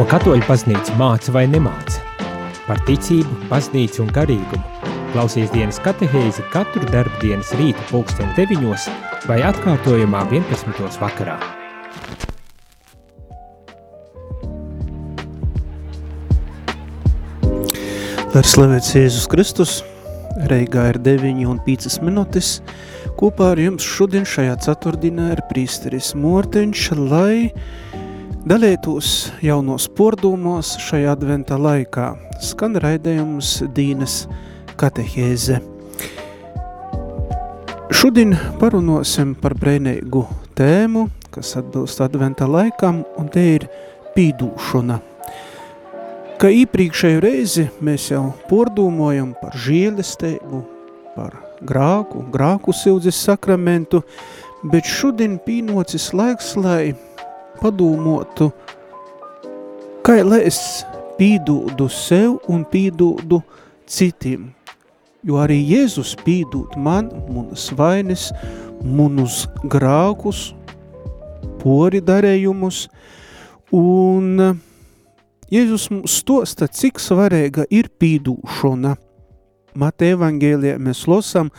Ko katoļu paznīca māca vai nemāca? Par ticību, paznīcu un garīgumu. Klausies dienas katehēzi katru darbu dienas rīta pulksteni deviņos vai atkārtojumā 11. vakarā. Lai slavēts Jēzus Kristus, Reigā ir 9 un 5 minūtes. Kopā ar jums šodien šajā ceturtdienā ir prīsteris Morteņš, lai dalētos jaunos pordūmos šajā adventa laikā. Skan raidējums Dīnas katehēze. Šodien parunosim par brēnīgu tēmu, kas atbilst adventa laikam, un te ir pīdūšana. Kā iepriekšēju reizi mēs jau pordūmojam par žēlestību, par grāku, grāku sildzes sakramentu, bet šodien pīnocis laiks, lai padomātu, kā lai es pīdūdu sev un pīdūdu citiem. Jo arī Jēzus pīdūt man, manas vainas, manus grākus, pori darējumus, un Jēzus mums stosta, cik svarīga ir pīdūšana. Mate evangēlijā mēs losam,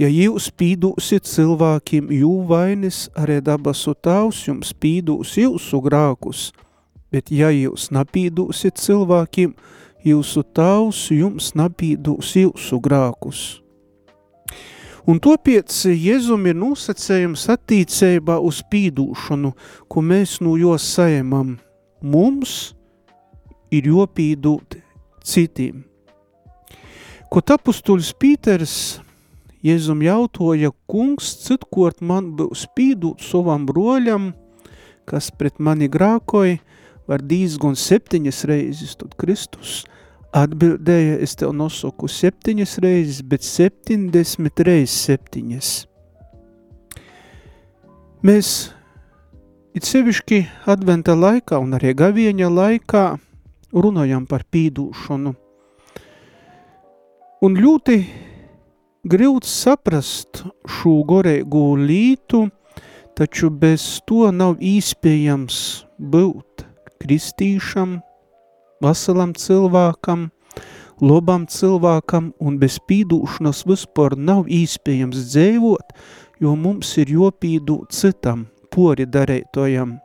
ja jūs pīdūsiet cilvēkiem jū vainis, arī dabasu tavs jums pīdūs jūsu grākus, bet ja jūs napīdūsiet cilvēkiem, jūsu tavs jums napīdūs jūsu grākus. Un topiec Jēzum ir nosacējums attīcībā uz pīdūšanu, ko mēs no jos saimam. Mums ir jopīdūt citiem. Ko tapustuļs Pīters Jēzum jautoja, kungs, citkort man būs pīdūt savam broļam, kas pret mani grākoja, var dīzgon septiņas reizes, tad Kristus atbildēja, es tev nosoku septiņas reizes, bet septiņdesmit reizes septiņas. Mēs, it sevišķi adventa laikā un arī gavieņa laikā, runājam par pīdūšanu. Un ļoti grūts saprast šo gorēgu lītu, taču bez to nav īspējams būt kristīšam, veselam cilvēkam, lobam cilvēkam, un bez pīdūšanas vispār nav īspējams dzīvot, jo mums ir jopīdu citam, pori darētojam.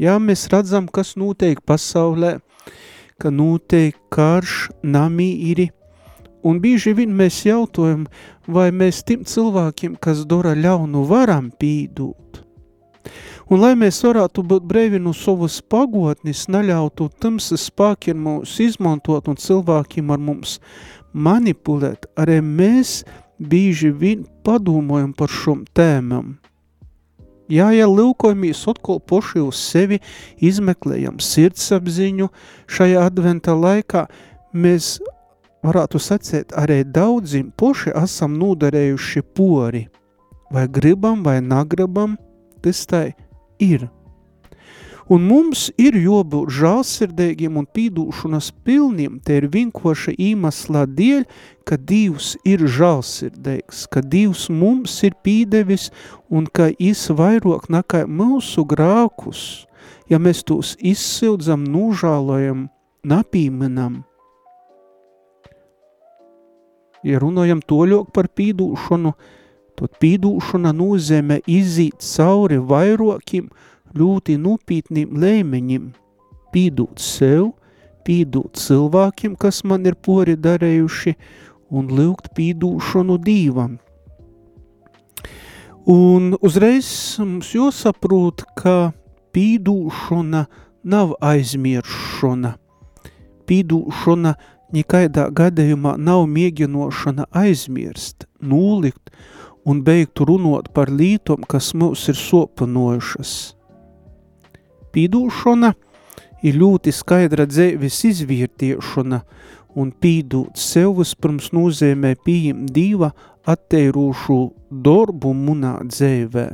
Jā, mēs redzam, kas notiek pasaulē, ka notiek karš, namīri, un bieži vien mēs jautājam, vai mēs tiem cilvēkiem, kas dara ļaunu, varam pīdūt. Un lai mēs varētu būt brevi no savas pagotnes, neļautu tamsas spēkiem mūs izmantot un cilvēkiem ar mums manipulēt, arī mēs bieži vien padomājam par šom tēmam. Jā, ja lūkojamies atkal poši uz sevi, izmeklējam sirdsapziņu šajā adventa laikā, mēs varētu sacēt, arī daudzim poši esam nodarējuši pori. Vai gribam, vai nagribam, tas tai ir. Un mums ir jābūt žālsirdīgiem un pīdūšanas pilniem, te ir vienkoša īmasla dēļ, ka Dievs ir žālsirdīgs, ka Dievs mums ir pīdevis un ka Is vairāk nekā mūsu grākus, ja mēs tos izsildzam, nūžālojam, napīmenam. Ja runājam toļok par pīdūšanu, tad pīdūšana nozīmē izīt cauri vairākiem, ļoti nopietniem lēmeņiem, pīdūt sev, pīdūt cilvēkiem, kas man ir pori darējuši, un lūgt pīdūšanu dīvam. Un uzreiz mums jāsaprot, ka pīdūšana nav aizmiršana. Pīdūšana nekaidā gadījumā nav mēģinošana aizmirst, nūlikt un beigt runot par lītom, kas mūs ir sopanojušas. Pīdūšana ir ļoti skaidra dzēvis izvērtiešana, un pīdūt sev vispirms nozīmē pieņemt Dieva atteirošu darbu munā dzēvē.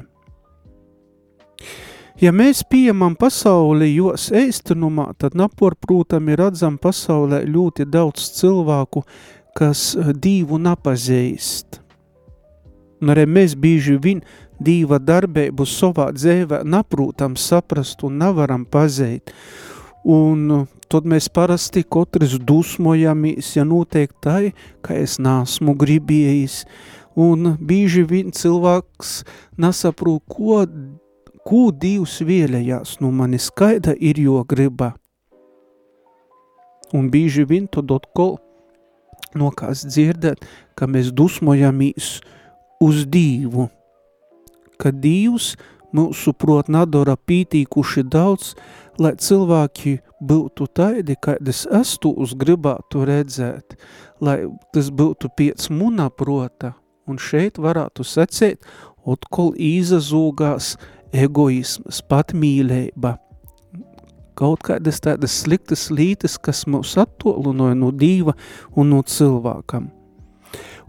Ja mēs pieņemam pasauli jos eistenumā, tad naporprūtami redzam pasaulē ļoti daudz cilvēku, kas Dievu napazīst. Un arī mēs bieži vien Dīva darbību savā dzēvē naprūtam saprast un nevaram pazeit. Un tad mēs parasti katrs dusmojamies, ja notiek tai, ka es nesmu gribējis, un bieži vien cilvēks nesaprot, ko, ko Dievs vēlējās no manis, skaida ir jo griba. Un bieži vien tad atkal no kāds dzirdēt, ka mēs dusmojamies uz Dievu, ka Dievs mūsu prot nadara pītīkuši daudz, lai cilvēki būtu taidi, kādas es tos gribētu redzēt, lai tas būtu piec muna prota, un šeit varētu secēt, otkol īzazūgās egoismas, patmīlība, kaut kādas tādas sliktas lītes, kas mūs attolunoja no Dīva un no cilvēkam.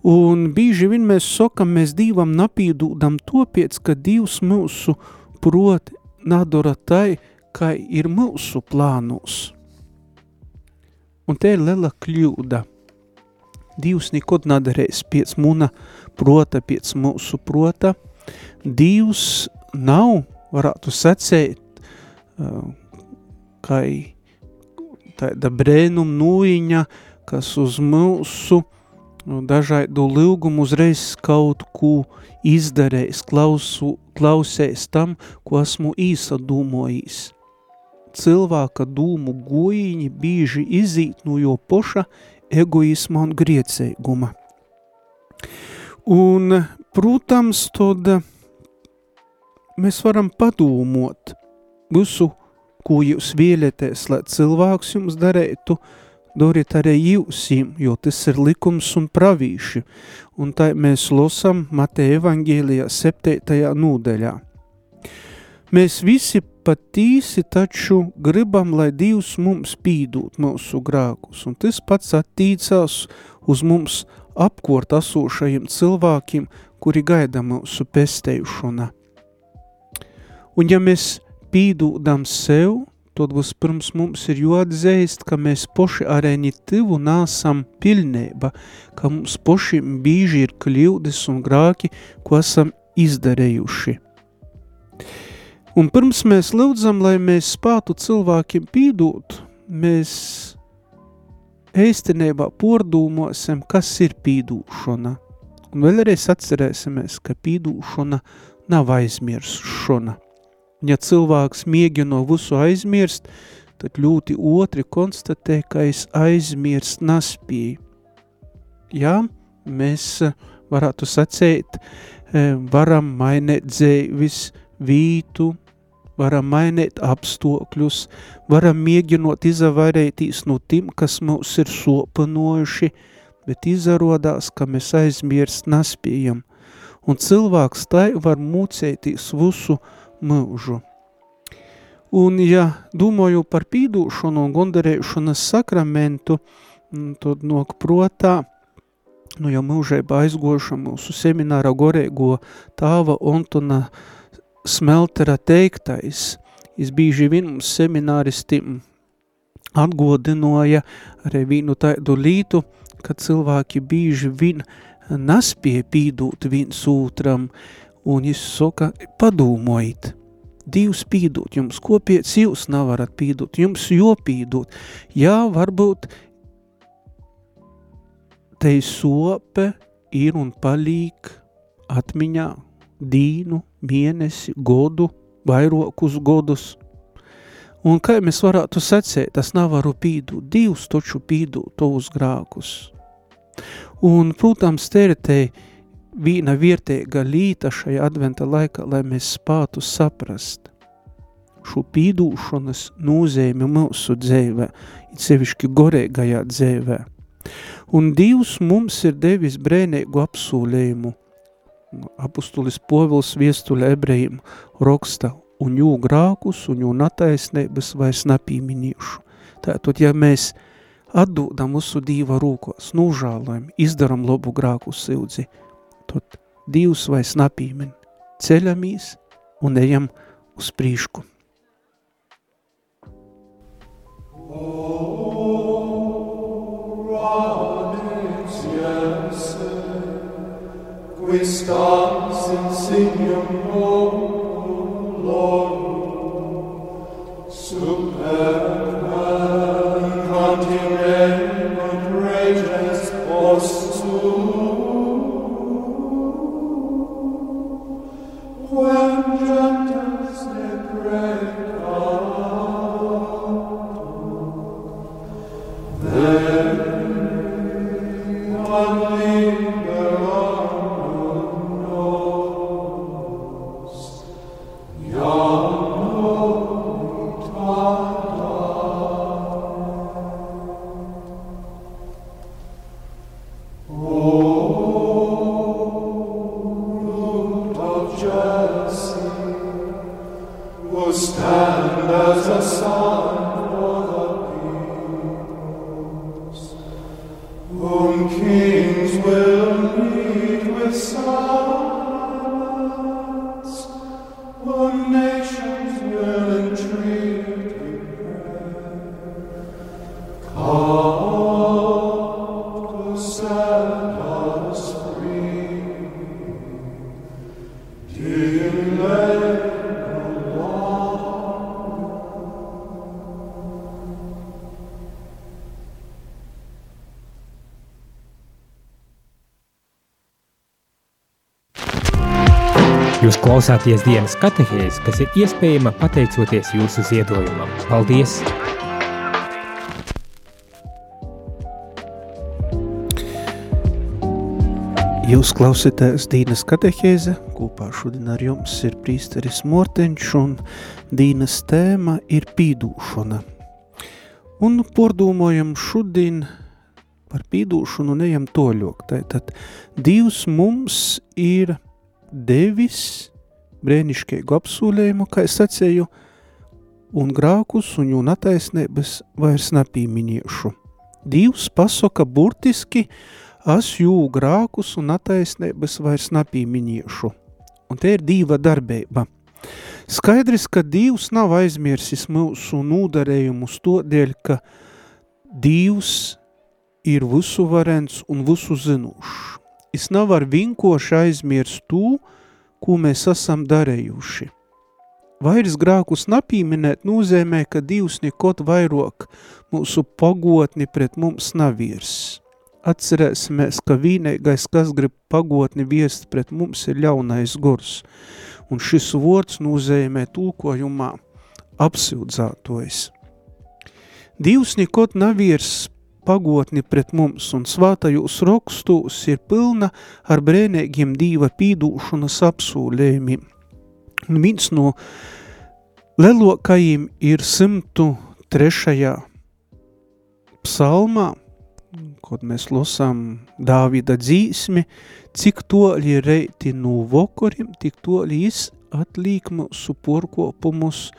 Un bieži vien mēs sakam, mēs Dīvam napīdūdam topiec, ka Dievs mūsu prot nadara tai, kā ir mūsu plānos. Un te ir liela kļūda. Dievs nekad nadarēs pēc muna prota, pēc mūsu prota. Dievs nav, varētu sacēt, kā tāda brēnum nūjiņa, kas uz mūsu Nu, dažādu lūgumu uzreiz kaut ko izdarējis, klausu, klausējis tam, ko esmu īsa domājis. Cilvēka dūmu gojiņi bieži izīt no jo poša egoisma un griecēguma. Un, protams, tad mēs varam padomot visu, ko jūs vēlaties, lai cilvēks jums darētu, doriet arī jūsim, jo tas ir likums un pravīši, un tā mēs losam Mateja evangēlijā septētajā nūdeļā. Mēs visi patīsi taču gribam, lai Dievs mums pīdūt mūsu grākus, un tas pats attīcās uz mums apkort esošajiem cilvēkiem, kuri gaida mūsu pestējušana. Un ja mēs pīdūdam sev, tad vispirms mums ir jāatzīst, ka mēs poši arī tivu nāsam pilnība, ka mums pošiem bīži ir kļūdas un grāki, ko esam izdarējuši. Un pirms mēs lūdzam, lai mēs spātu cilvēkiem pīdūt, mēs eistenībā pordūmosim, kas ir pīdūšana. Un vēlreiz atcerēsimies, ka pīdūšana nav aizmiršana ja cilvēks mēģina visu aizmirst, tad ļoti otri konstatē, ka es aizmirst nespēju. Jā, mēs eh, varētu sacēt, eh, varam mainīt dzēvis vītu, varam mainīt apstākļus, varam mēģinot izavairētīs no tiem, kas mūs ir sopanojuši, bet izarādās, ka mēs aizmirst nespējam. Un cilvēks tai var mūcēties visu mūžu. Un, ja domāju par pīdūšanu un gondarēšanas sakramentu, mm, tad nok protā, nu jau mūžēba aizgoša mūsu semināra gorēgo tāva Ontona Smeltera teiktais. Es bīži vien mums semināristiem atgodinoja arī vīnu tādu lītu, ka cilvēki bīži vien naspie pīdūt viens otram, uh, un viņš saka, padūmojiet, Dievs pīdūt jums, kopiec jūs nevarat pīdūt, jums jopīdūt. Jā, varbūt te sope ir un palīk atmiņā dīnu, mēnesi, godu, vairokus godus. Un kā mēs varētu secēt, tas nevaru pīdūt, Dievs toču pīdūt tos grākus. Un, protams, teretei vīna vietēga līta šajā adventa laikā, lai mēs spātu saprast šo pīdūšanas nozīmi mūsu dzēvē, it sevišķi gorēgajā dzēvē. Un Dievs mums ir devis brēnēgu apsūlējumu. Apustulis Povils viestuļa ebrejiem roksta un jū grākus un jū nataisnības vairs napīminīšu. Tātad, ja mēs atdūdam mūsu Dīva rūkos, nūžālojam, izdaram lobu grāku sildzi, tad Dievs vairs napīmen, ceļamies un ejam uz prīšku. Qui stans in signum Lord, super Jūs klausāties dienas katehēzi, kas ir iespējama pateicoties jūsu ziedojumam. Paldies! Jūs klausītājs Dīnas katehēze, kopā šodien ar jums ir prīsteris Morteņš un Dīnas tēma ir pīdūšana. Un pordūmojam šodien par pīdūšanu nejam toļok. Tātad Dievs mums ir devis brēniškēgu apsūlējumu, kā es sacēju, un grākus un jūn attaisnības vairs napīminiešu. Dievs pasoka burtiski, as jū grākus un attaisnības vairs napīminiešu. Un te ir dīva darbība. Skaidrs, ka Dievs nav aizmirsis mūsu nūdarējumus to dēļ, ka Dievs ir visu varens un visu zinušs es nevaru vinkoši aizmirst to, ko mēs esam darējuši. Vairs grākus napīminēt nozīmē, ka Dievs nekot vairāk mūsu pagotni pret mums navirs. Atcerēsimies, ka vīnīgais, kas grib pagotni viest pret mums, ir ļaunais gors, un šis vords nozīmē tulkojumā apsildzātojas. Dievs nekot navirs pagotni pret mums, un svātajos rakstūs ir pilna ar brēnēgiem dīva pīdūšanas apsūlējumiem. Un viens no lelokajiem ir 103. psalmā, kad mēs lasām Dāvida dzīsmi, cik toļi reiti no vokoriem, tik toļi jis atlīk mūsu porkopumus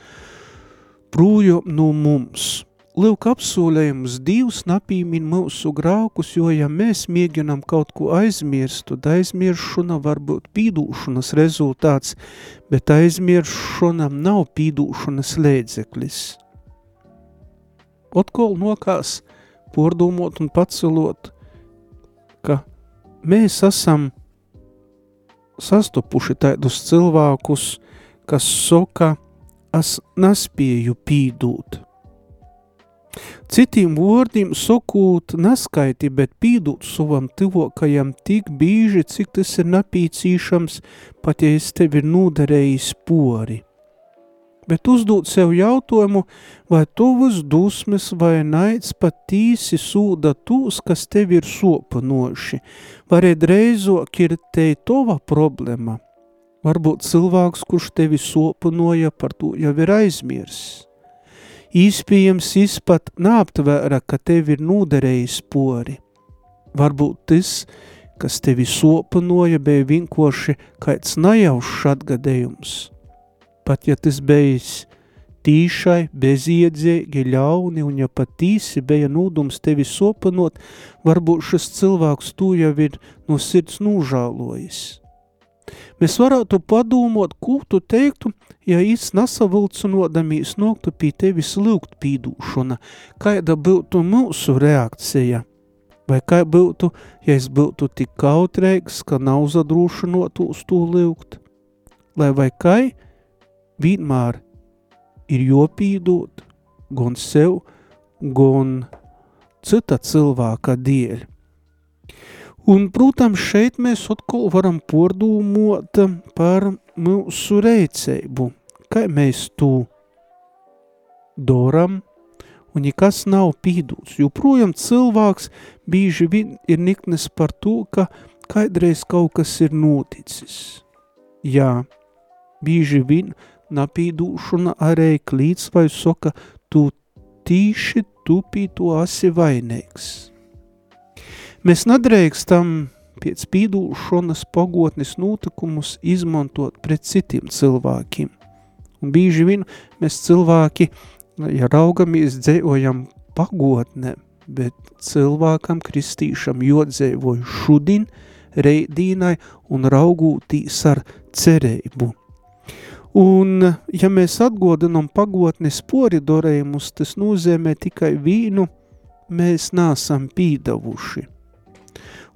prūjo no mums. Lūk, apsolējums Dievs napīmin mūsu graukus, jo ja mēs mēģinām kaut ko aizmirst, tad aizmiršana var būt pīdūšanas rezultāts, bet aizmiršanam nav pīdūšanas lēdzeklis. Otkol nokās pordomot un pacelot, ka mēs esam sastopuši tādus cilvēkus, kas soka, es nespēju pīdūt – Citiem vārdiem sakot, neskaiti, bet pīdūt savam tuvokajam tik bīži, cik tas ir napīcīšams, pat ja es tev ir nodarējis pori. Bet uzdot sev jautājumu, vai tuvas dusmes vai naids patīsi sūda tūs, kas tev ir sopanoši, vai reizok ir te tova problēma. Varbūt cilvēks, kurš tevi sopanoja, par to jau ir aizmirsis. Īspējams, es pat nāptvēra, ka tev ir nūderējis pori. Varbūt tas, kas tevi sopanoja, bija vienkoši kāds najaušs atgadējums. Pat ja tas bijis tīšai, beziedzēgi, ļauni, un ja pat tīsi bija nūdums tevi sopanot, varbūt šis cilvēks tu jau ir no sirds nūžālojis. Mēs varētu padomot, ko tu teiktu, ja es nesavilcinodamīs noktu pie tevis lūgt pīdūšana, kāda būtu mūsu reakcija? Vai kā būtu, ja es būtu tik kautrēgs, ka nav zadrūšanot uz to lūgt? Lai vai kā vienmēr ir jopīdot gan sev, gan cita cilvēka dēļ. Un, protams, šeit mēs atkal varam pordūmot par mūsu reiceibu, kā mēs to doram, un nekas nav pīdūts. Joprojām cilvēks bieži vien ir niknes par to, ka kādreiz kaut kas ir noticis. Jā, bieži vien napīdūšana arī klīts vai soka, tu tīši tupī to asi vainīgs. Mēs nedrēkstam pēc pīdūšanas pagotnes notikumus izmantot pret citiem cilvēkiem. Un bieži vien mēs cilvēki ja raugamies, dzējojam pagotnē, bet cilvēkam kristīšam jodzēvoju šudin, reidīnai un raugūtīs ar cerību. Un, ja mēs atgodinam pagotnes poridorējumus, tas nozīmē tikai vīnu, mēs nesam pīdavuši.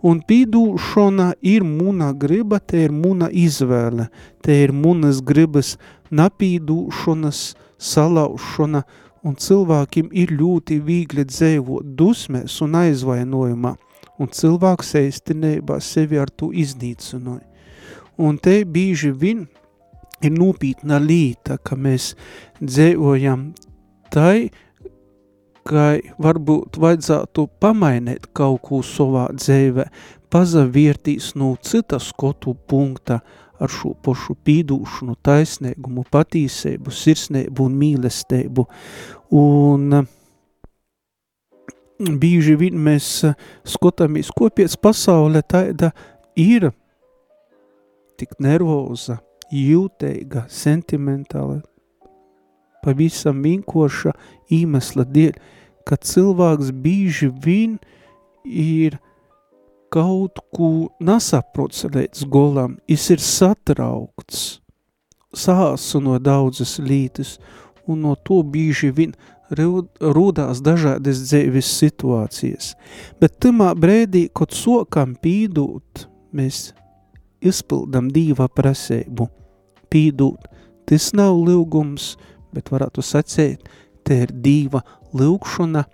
Un pīdūšana ir muna griba, te ir muna izvēle, te ir munas gribas napīdūšanas, salaušana, un cilvēkiem ir ļoti viegli dzēvot dusmēs un aizvainojumā, un cilvēks eistinībā sevi ar to iznīcinoja. Un te bīži vien ir nūpītna līta, ka mēs dzēvojam tai, ka varbūt vajadzētu pamainēt kaut ko savā dzēvē, pazaviertīs no cita skotu punkta, ar šo pašu pīdūšanu, taisnīgumu, patīsību, sirsnību un mīlestību. Un bieži vien mēs skatāmies, ko pēc pasaule tāda ir tik nervoza, jūteiga, sentimentāla, pavisam vienkoša iemesla dēļ, ka cilvēks bieži vien ir kaut ko nesaprots līdz golam, es ir satraukts, sāsu no daudzas lītas, un no to bieži vien rūdās dažādas dzīves situācijas. Bet tamā brēdī, kad sokam pīdūt, mēs izpildam dīva prasību. Pīdūt, tas nav lūgums, bet varētu sacēt, te ir dīva lūgšana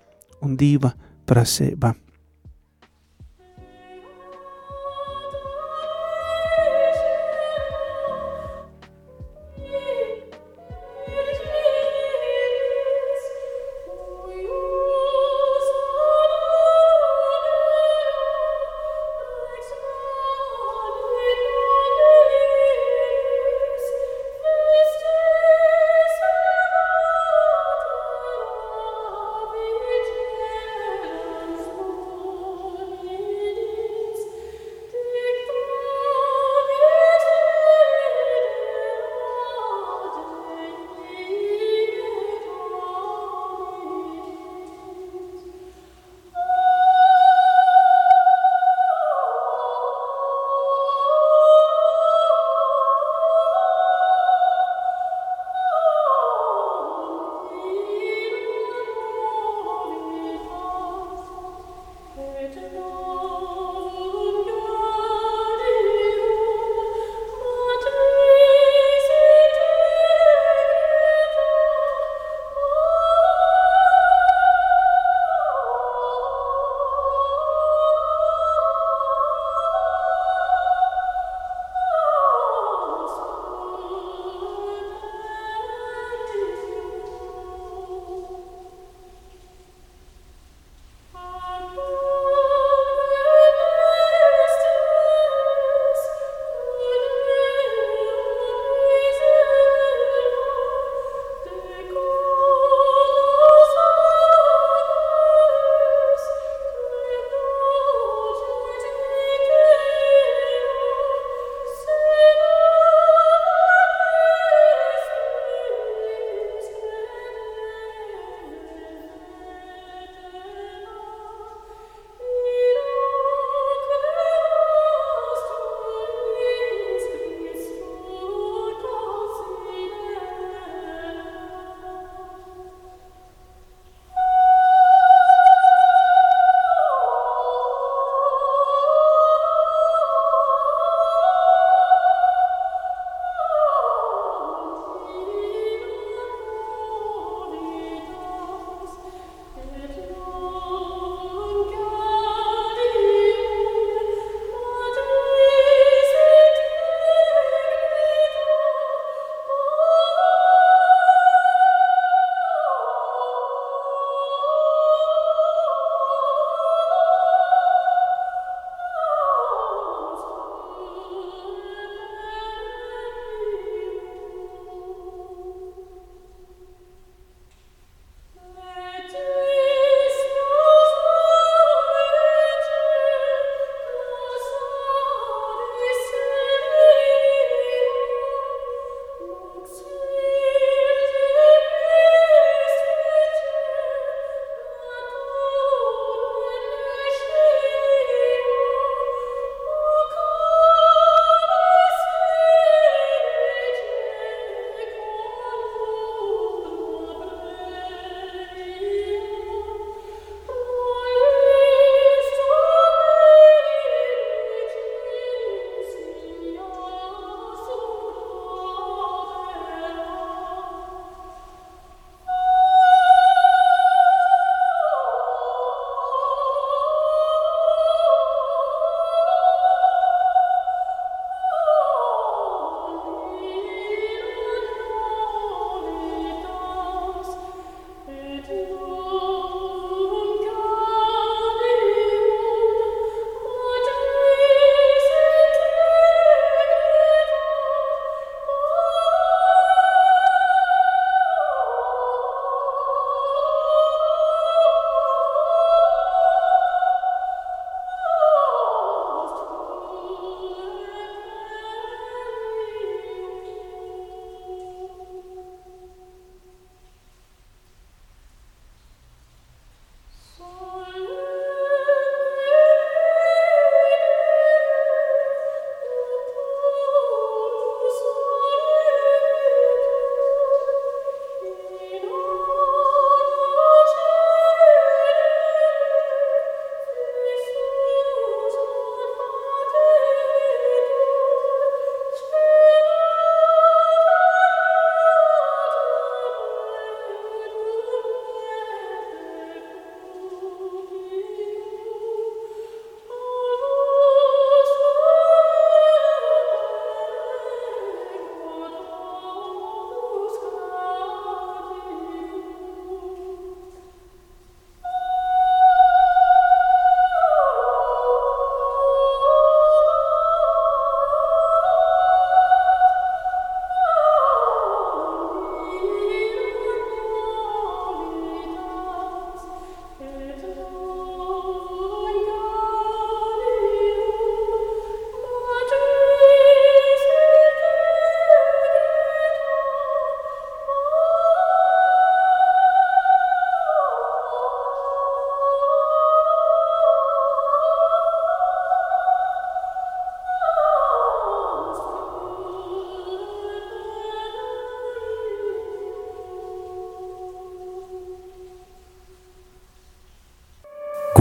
un dīva prasība.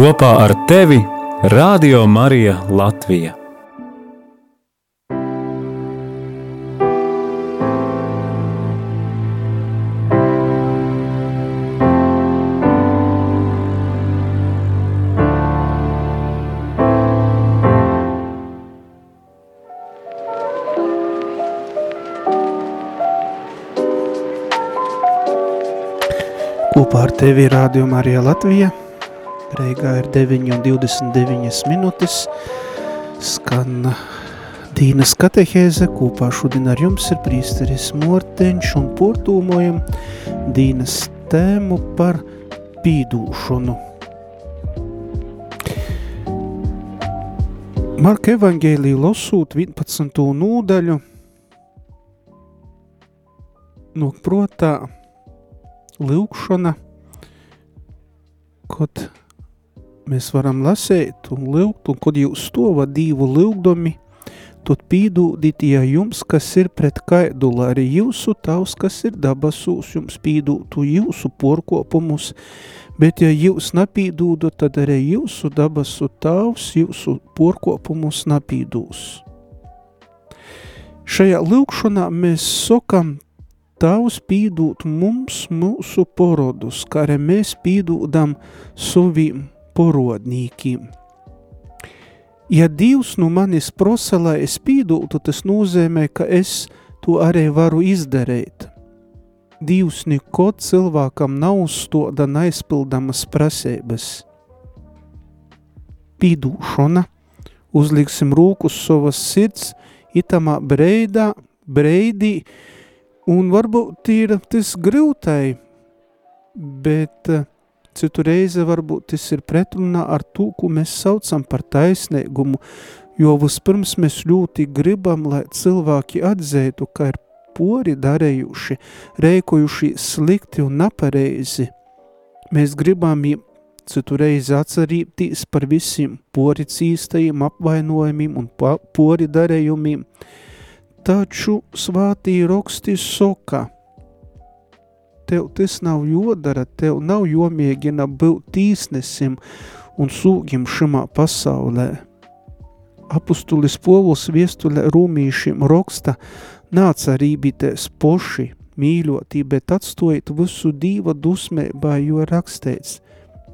Kopā ar tevi Radio Marija Latvija. Kopā ar tevi rādījumā arī Latvija. Reigā ir 9,29 minūtes. Skan Dīnas katehēze. Kopā šodien ar jums ir prīsteris Morteņš un portūmojam Dīnas tēmu par pīdūšanu. Marka evangēliju lasūt 11. nūdaļu no protā lūkšana, kad mēs varam lasēt un lūgt, un kad jūs stova divu lūgdomi, tad pīdūdīt, ja jums, kas ir pret kaidula, arī jūsu tavs, kas ir dabasūs, jums pīdūtu jūsu porkopumus, bet ja jūs napīdūdu, tad arī jūsu dabasu tavs, jūsu porkopumus napīdūs. Šajā lūkšanā mēs sokam Tavs pīdūt mums mūsu porodus, kā arī mēs pīdūdam saviem porodnīkiem. Ja Dievs nu manis prosa, lai es pīdūtu, tas nozīmē, ka es to arī varu izdarīt. Dievs nekot cilvēkam nav uzstoda neizpildamas prasības. Pīdūšana, uzliksim rūkus savas sirds, itamā breidā, breidī, Un varbūt ir tas grūtai, bet eh, citu reizi varbūt tas ir pretrunā ar to, ko mēs saucam par taisnīgumu, jo vispirms mēs ļoti gribam, lai cilvēki atzētu, ka ir pori darējuši, rēkojuši slikti un nepareizi. Mēs gribam citu reizi atcerīties par visiem pori cīstajiem apvainojumiem un pori darējumiem, taču svātī roksti soka. Tev tas nav jodara, tev nav jomēģina būt tīsnesim un sūgim šimā pasaulē. Apustulis Povuls viestulē rūmīšiem roksta nāca rībīties poši, mīļotī, bet atstojiet visu dīva dusmībā, jo raksteits,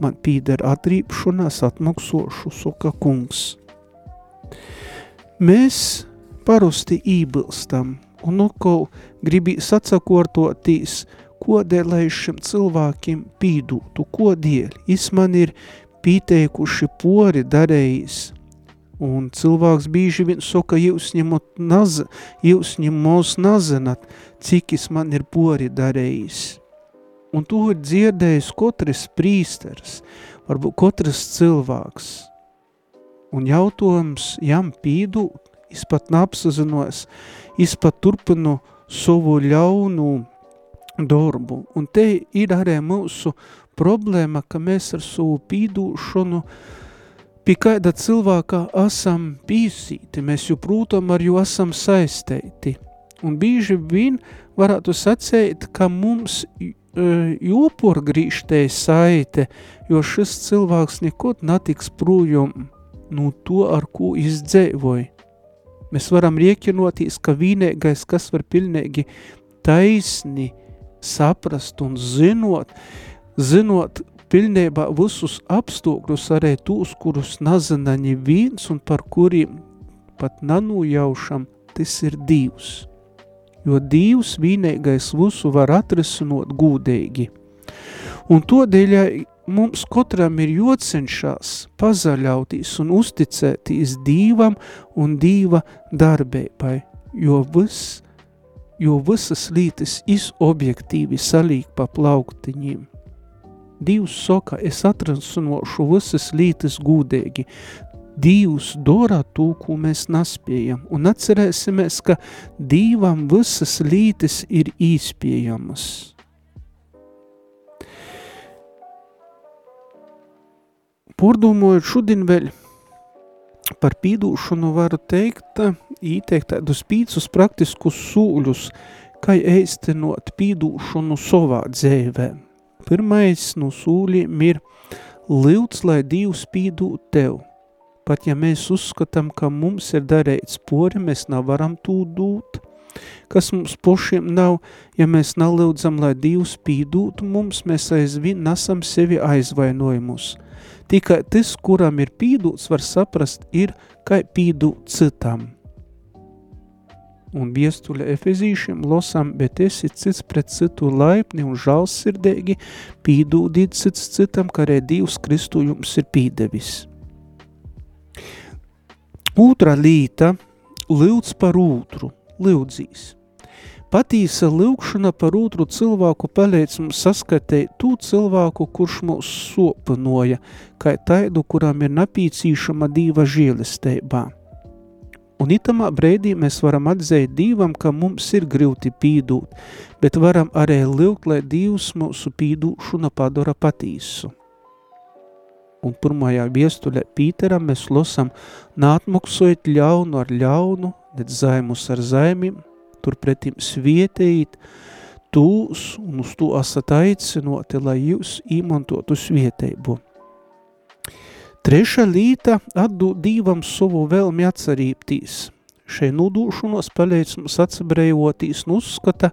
man pīder atrīpšanās atmaksošu, soka kungs. Mēs parasti ībilstam, un nu ko gribi sacakortotīs, kodēļ lai šim cilvēkiem pīdūtu, kodēļ, is man ir pīteikuši pori darējis, un cilvēks bīži vien soka, jūs ņemot naz, jūs ņemos nazinat, cik is man ir pori darējis. Un to ir dzirdējis katrs prīsters, varbūt katrs cilvēks. Un jautājums jam pīdūt, es pat neapsazinos, es pat turpinu savu ļaunu darbu. Un te ir arī mūsu problēma, ka mēs ar savu pīdūšanu pie kāda cilvēka esam pīsīti, mēs joprūtam ar jo esam saistēti. Un bīži vien varētu sacēt, ka mums e, jopor grīštē saite, jo šis cilvēks nekot natiks prūjum no to, ar ko izdzēvoja. Mēs varam rieķinoties, ka vienīgais, kas var pilnīgi taisni saprast un zinot, zinot pilnībā visus apstākļus, arī tūs, kurus nezina neviens un par kuriem pat nanujaušam, tas ir Dievs. Jo Dievs vienīgais visu var atrisinot gūdīgi. Un todēļ mums katram ir jocenšās pazaļauties un uzticēties Dīvam un Dīva darbībai, jo, vis, jo visas lītas is objektīvi salīk pa plauktiņiem. Dievs saka, es atransinošu visas lītas gūdēgi, Dievs dara to, ko mēs nespējam, un atcerēsimies, ka Dīvam visas lītas ir īspējamas. Pārdomājot šodien vēl par pīdūšanu varu teikt, īteikt tādus pīcus praktiskus sūļus, kā īstenot pīdūšanu savā dzēvē. Pirmais no sūļiem ir Lūdz, lai Dievs pīdūt tev. Pat ja mēs uzskatām, ka mums ir darīts pori, mēs nevaram tū dūt. Kas mums pošiem nav, ja mēs nalūdzam, lai Dievs pīdūtu mums, mēs aizvien nesam sevi aizvainojumus. Tikai tas, kuram ir pīdūts, var saprast, ir, kā pīdūt citam un viestuļa efezīšiem losam, bet esi cits pret citu laipni un žalsirdēgi, pīdūdīt cits citam, kā arī Dievs Kristu jums ir pīdevis. Otra līta – lūdz par otru, lūdzīs. Patīsa lūkšana par otru cilvēku palīdz mums saskatīt tū cilvēku, kurš mūs sopinoja, kā taidu, kuram ir napīcīšama dīva žēlistībā. Un itamā brēdī mēs varam atzēt Dīvam, ka mums ir grūti pīdūt, bet varam arī lūgt, lai Dievs mūsu pīdūšana padara patīsu. Un pirmajā viestuļā Pīteram mēs losam nātmaksojot ļaunu ar ļaunu, net zaimus ar zaimim, turpretim svietējīt tūs un uz to esat aicinoti, lai jūs īmantotu svietējumu. Treša līta atdod Dīvam savu vēlmi atcerībtīs. Šai nudūšanos palīdz mums atsabrējotīs un uzskata,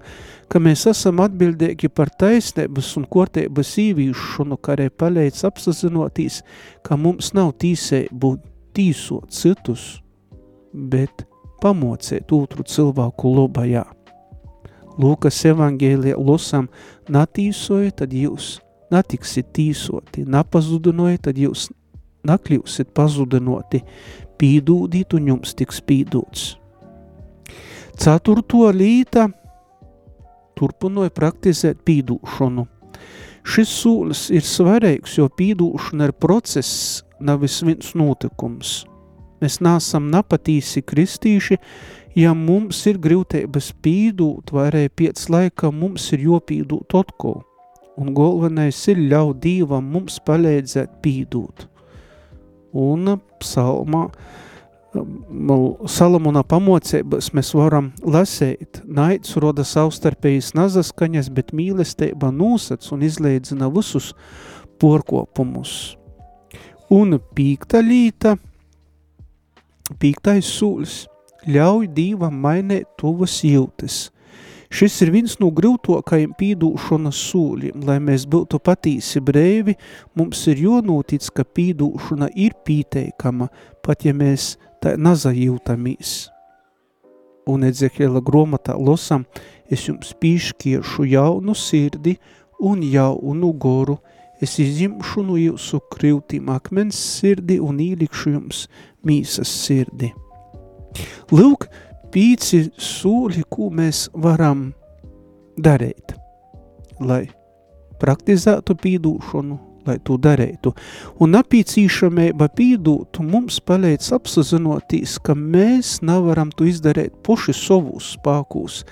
ka mēs esam atbildīgi par taisnības un kortības īvīšanu, kā arī palīdz apsazinotīs, ka mums nav tīseibu tīsot citus, bet pamocēt otru cilvēku lobajā. Lūkas evangēlijā losam, natīsoja, tad jūs natiksit tīsoti, napazudinoja, tad jūs nakļūsit pazudinoti, pīdūdīt un jums tiks pīdūts. Ceturto līta turpinoja praktizēt pīdūšanu. Šis sūlis ir svarīgs, jo pīdūšana ir process, nevis viens notikums. Mēs nāsam napatīsi kristīši, ja mums ir grūtības pīdūt, vai arī piec laika mums ir jopīdūt atkal. Un galvenais ir ļaut Dievam mums palīdzēt pīdūt un psalmā Salamona pamocības mēs varam lasēt, naids roda savstarpējas nazaskaņas, bet mīlestība nūsac un izleidzina visus porkopumus. Un pīkta līta, pīktais sūļs, ļauj Dīvam mainēt tuvas jūtas – Šis ir viens no grūtokajiem pīdūšanas sūļiem. Lai mēs būtu patīsi brēvi, mums ir jonūtic, ka pīdūšana ir pīteikama, pat ja mēs tā nazajūtamies. Un Edzekēla gromatā losam, es jums pīškiešu jaunu sirdi un jaunu goru, es izņemšu no jūsu krivtīm akmens sirdi un īlikšu jums mīsas sirdi. Lūk, pīci sūļi, ko mēs varam darīt, lai praktizētu pīdūšanu, lai to darītu. Un apīcīšamība pīdūtu mums palīdz apsazinotīs, ka mēs nevaram to izdarīt puši savus spākus,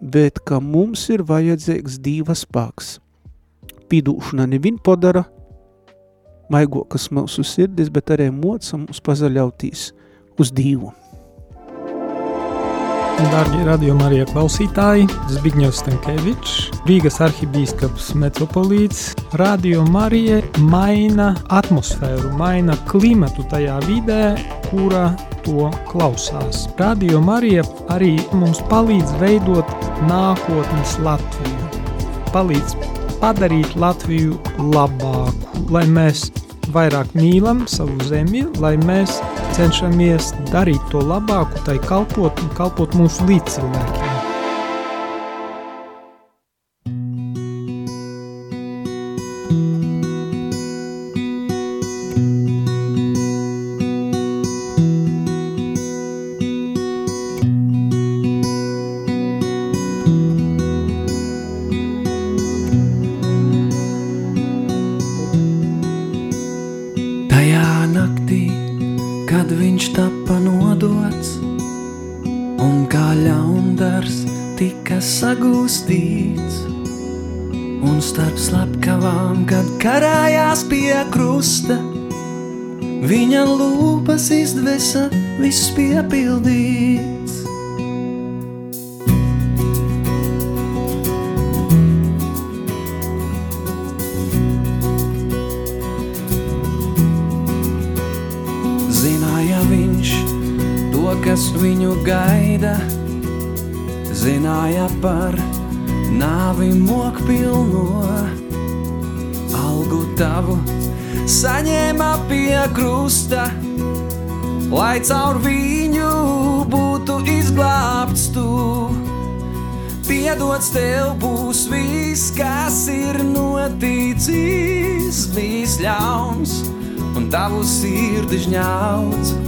bet ka mums ir vajadzīgs Dīva spāks. Pīdūšana nevien padara maigokas mūsu sirdis, bet arī moca mums pazaļautīs uz Dīvu. Darbie radījuma arī klausītāji, Zbigņevs Stankevičs, Rīgas arhibīskaps metropolīts, Radio Marija maina atmosfēru, maina klimatu tajā vidē, kura to klausās. Radio Marija arī mums palīdz veidot nākotnes Latviju, palīdz padarīt Latviju labāku, lai mēs vairāk mīlam savu zemi, lai mēs cenšamies darīt to labāku, tai kalpot un kalpot mūsu līdzcilvēkiem. Kas viņu gaida, zināja par nāvi mokpilno algu tavu saņēma pie krusta, lai caur viņu būtu izglābts tu. Piedots tev būs viss, kas ir noticis, bijis ļauns un tavu sirdi žņauts.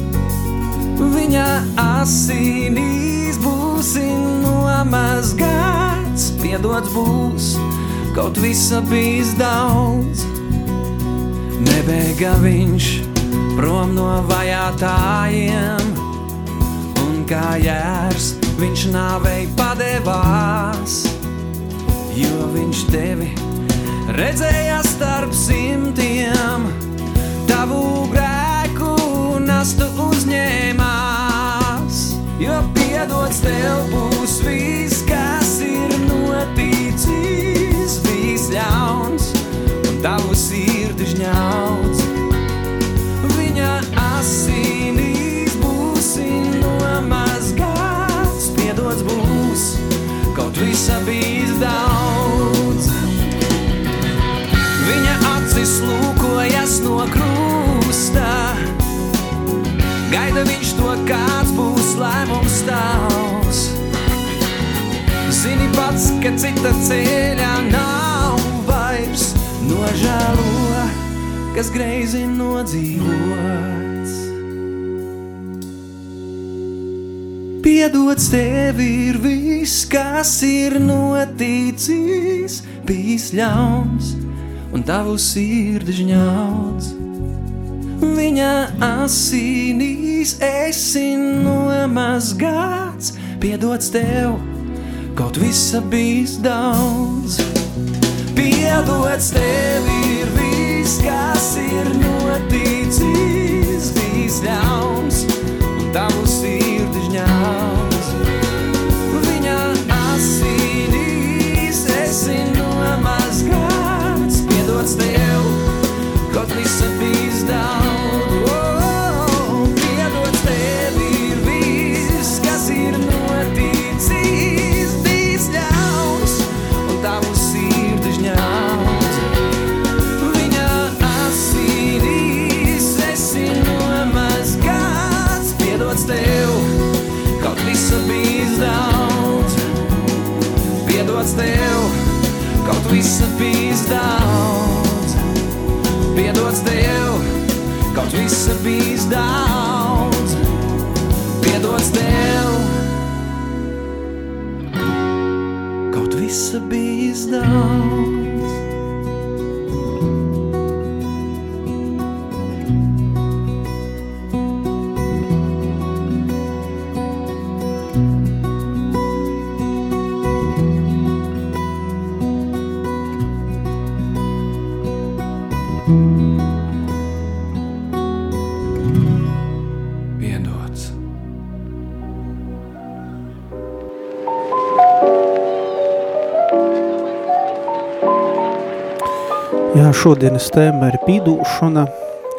Viņa asinīs būs nomazgāts, piedots būs, kaut visa bijis daudz. Nebēga viņš prom no vajātājiem, un kā jērs viņš nāvei padevās, jo viņš tevi redzēja starp simtiem, tavu grēku nastu uzņēmās, jo piedots tev būs viss, kas ir noticis, viss ļauns tavu sirdi Pats, ka cita ceļā nav vairs nožēlo, kas greizi nodzīvots. Piedots tev ir viss, kas ir noticis, bijis ļauns un tavu sirdi žņauts. Viņa asinīs esi nomazgāts, piedots tev, kaut visa bijis daudz. Piedots tev ir viss, kas ir noticis, bijis ļauns un tavu sirdi žņauts. Viņa asinīs esi nomazgāts, piedots tev, kaut visa bijis daudz. Visa bijis daudz. Piedots tev, kaut visa bijis daudz. Piedots tev, kaut visa bijis daudz. Šodienas tēma ir pīdūšana,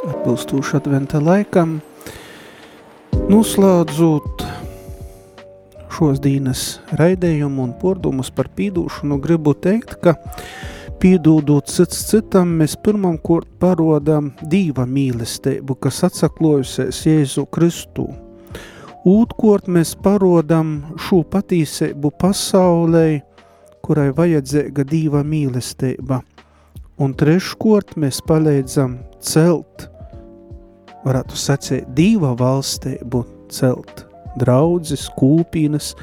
atbilstoši adventa laikam. Noslēdzot šos dīnas raidējumu un pordumus par pīdūšanu, gribu teikt, ka pīdūdot cits citam, mēs pirmam kort parodam dīva mīlestību, kas atsaklojusies Jēzu Kristu. Ūtkort mēs parodam šo patīsību pasaulē, kurai vajadzīga dīva mīlestība. Un treškort mēs palīdzam celt, varētu sacīt, dīva valstību celt draudzes, kūpīnas,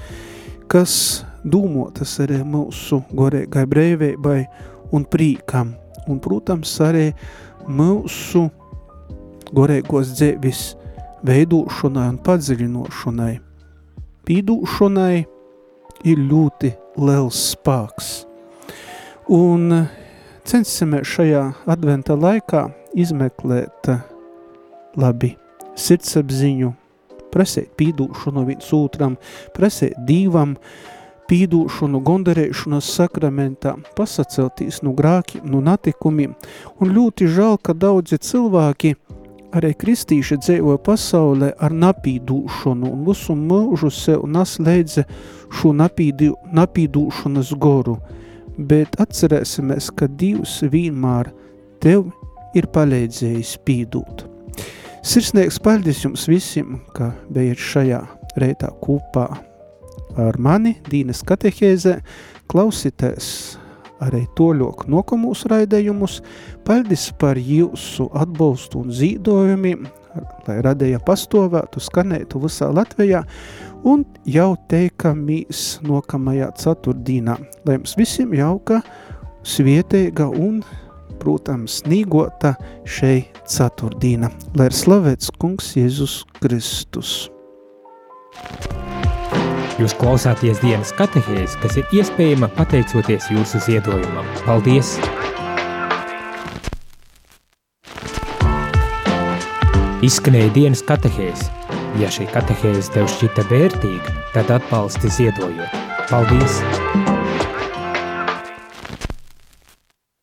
kas dūmotas arī mūsu gorēgai brēvībai un prīkam. Un, protams, arī mūsu gorēgos dzēvis veidošanai un padziļinošanai. Pīdūšanai ir ļoti liels spēks. Un censimies šajā adventa laikā izmeklēt labi sirdsapziņu, prasēt pīdūšanu viens otram, prasēt divam, pīdūšanu gondarēšanas sakramentā, pasaceltīs no grākiem, no natikumiem, un ļoti žēl, ka daudzi cilvēki arī kristīši dzīvoja pasaulē ar napīdūšanu un visu mūžu sev nas leidze šo napīdūšanas goru, bet atcerēsimies, ka Dievs vienmēr tev ir palīdzējis pīdūt. Sirsnīgs paldies jums visiem, ka bijat šajā reitā kopā ar mani, Dīnes katehēzē, klausīties arī toļok nokomūs raidējumus. Paldies par jūsu atbalstu un zīdojumiem, lai radēja pastovētu, skanētu visā Latvijā un jau teikamīs nokamajā ceturtdīnā. Lai jums visiem jauka, svietēga un, protams, nīgota šei ceturtdīna. Lai ir slavēts kungs Jēzus Kristus. Jūs klausāties dienas katehēs, kas ir iespējama pateicoties jūsu ziedojumam. Paldies! Izskanēja dienas katehēs. Ja šī katehēze tev šķita vērtīga, tad atbalsti ziedojot. Paldies!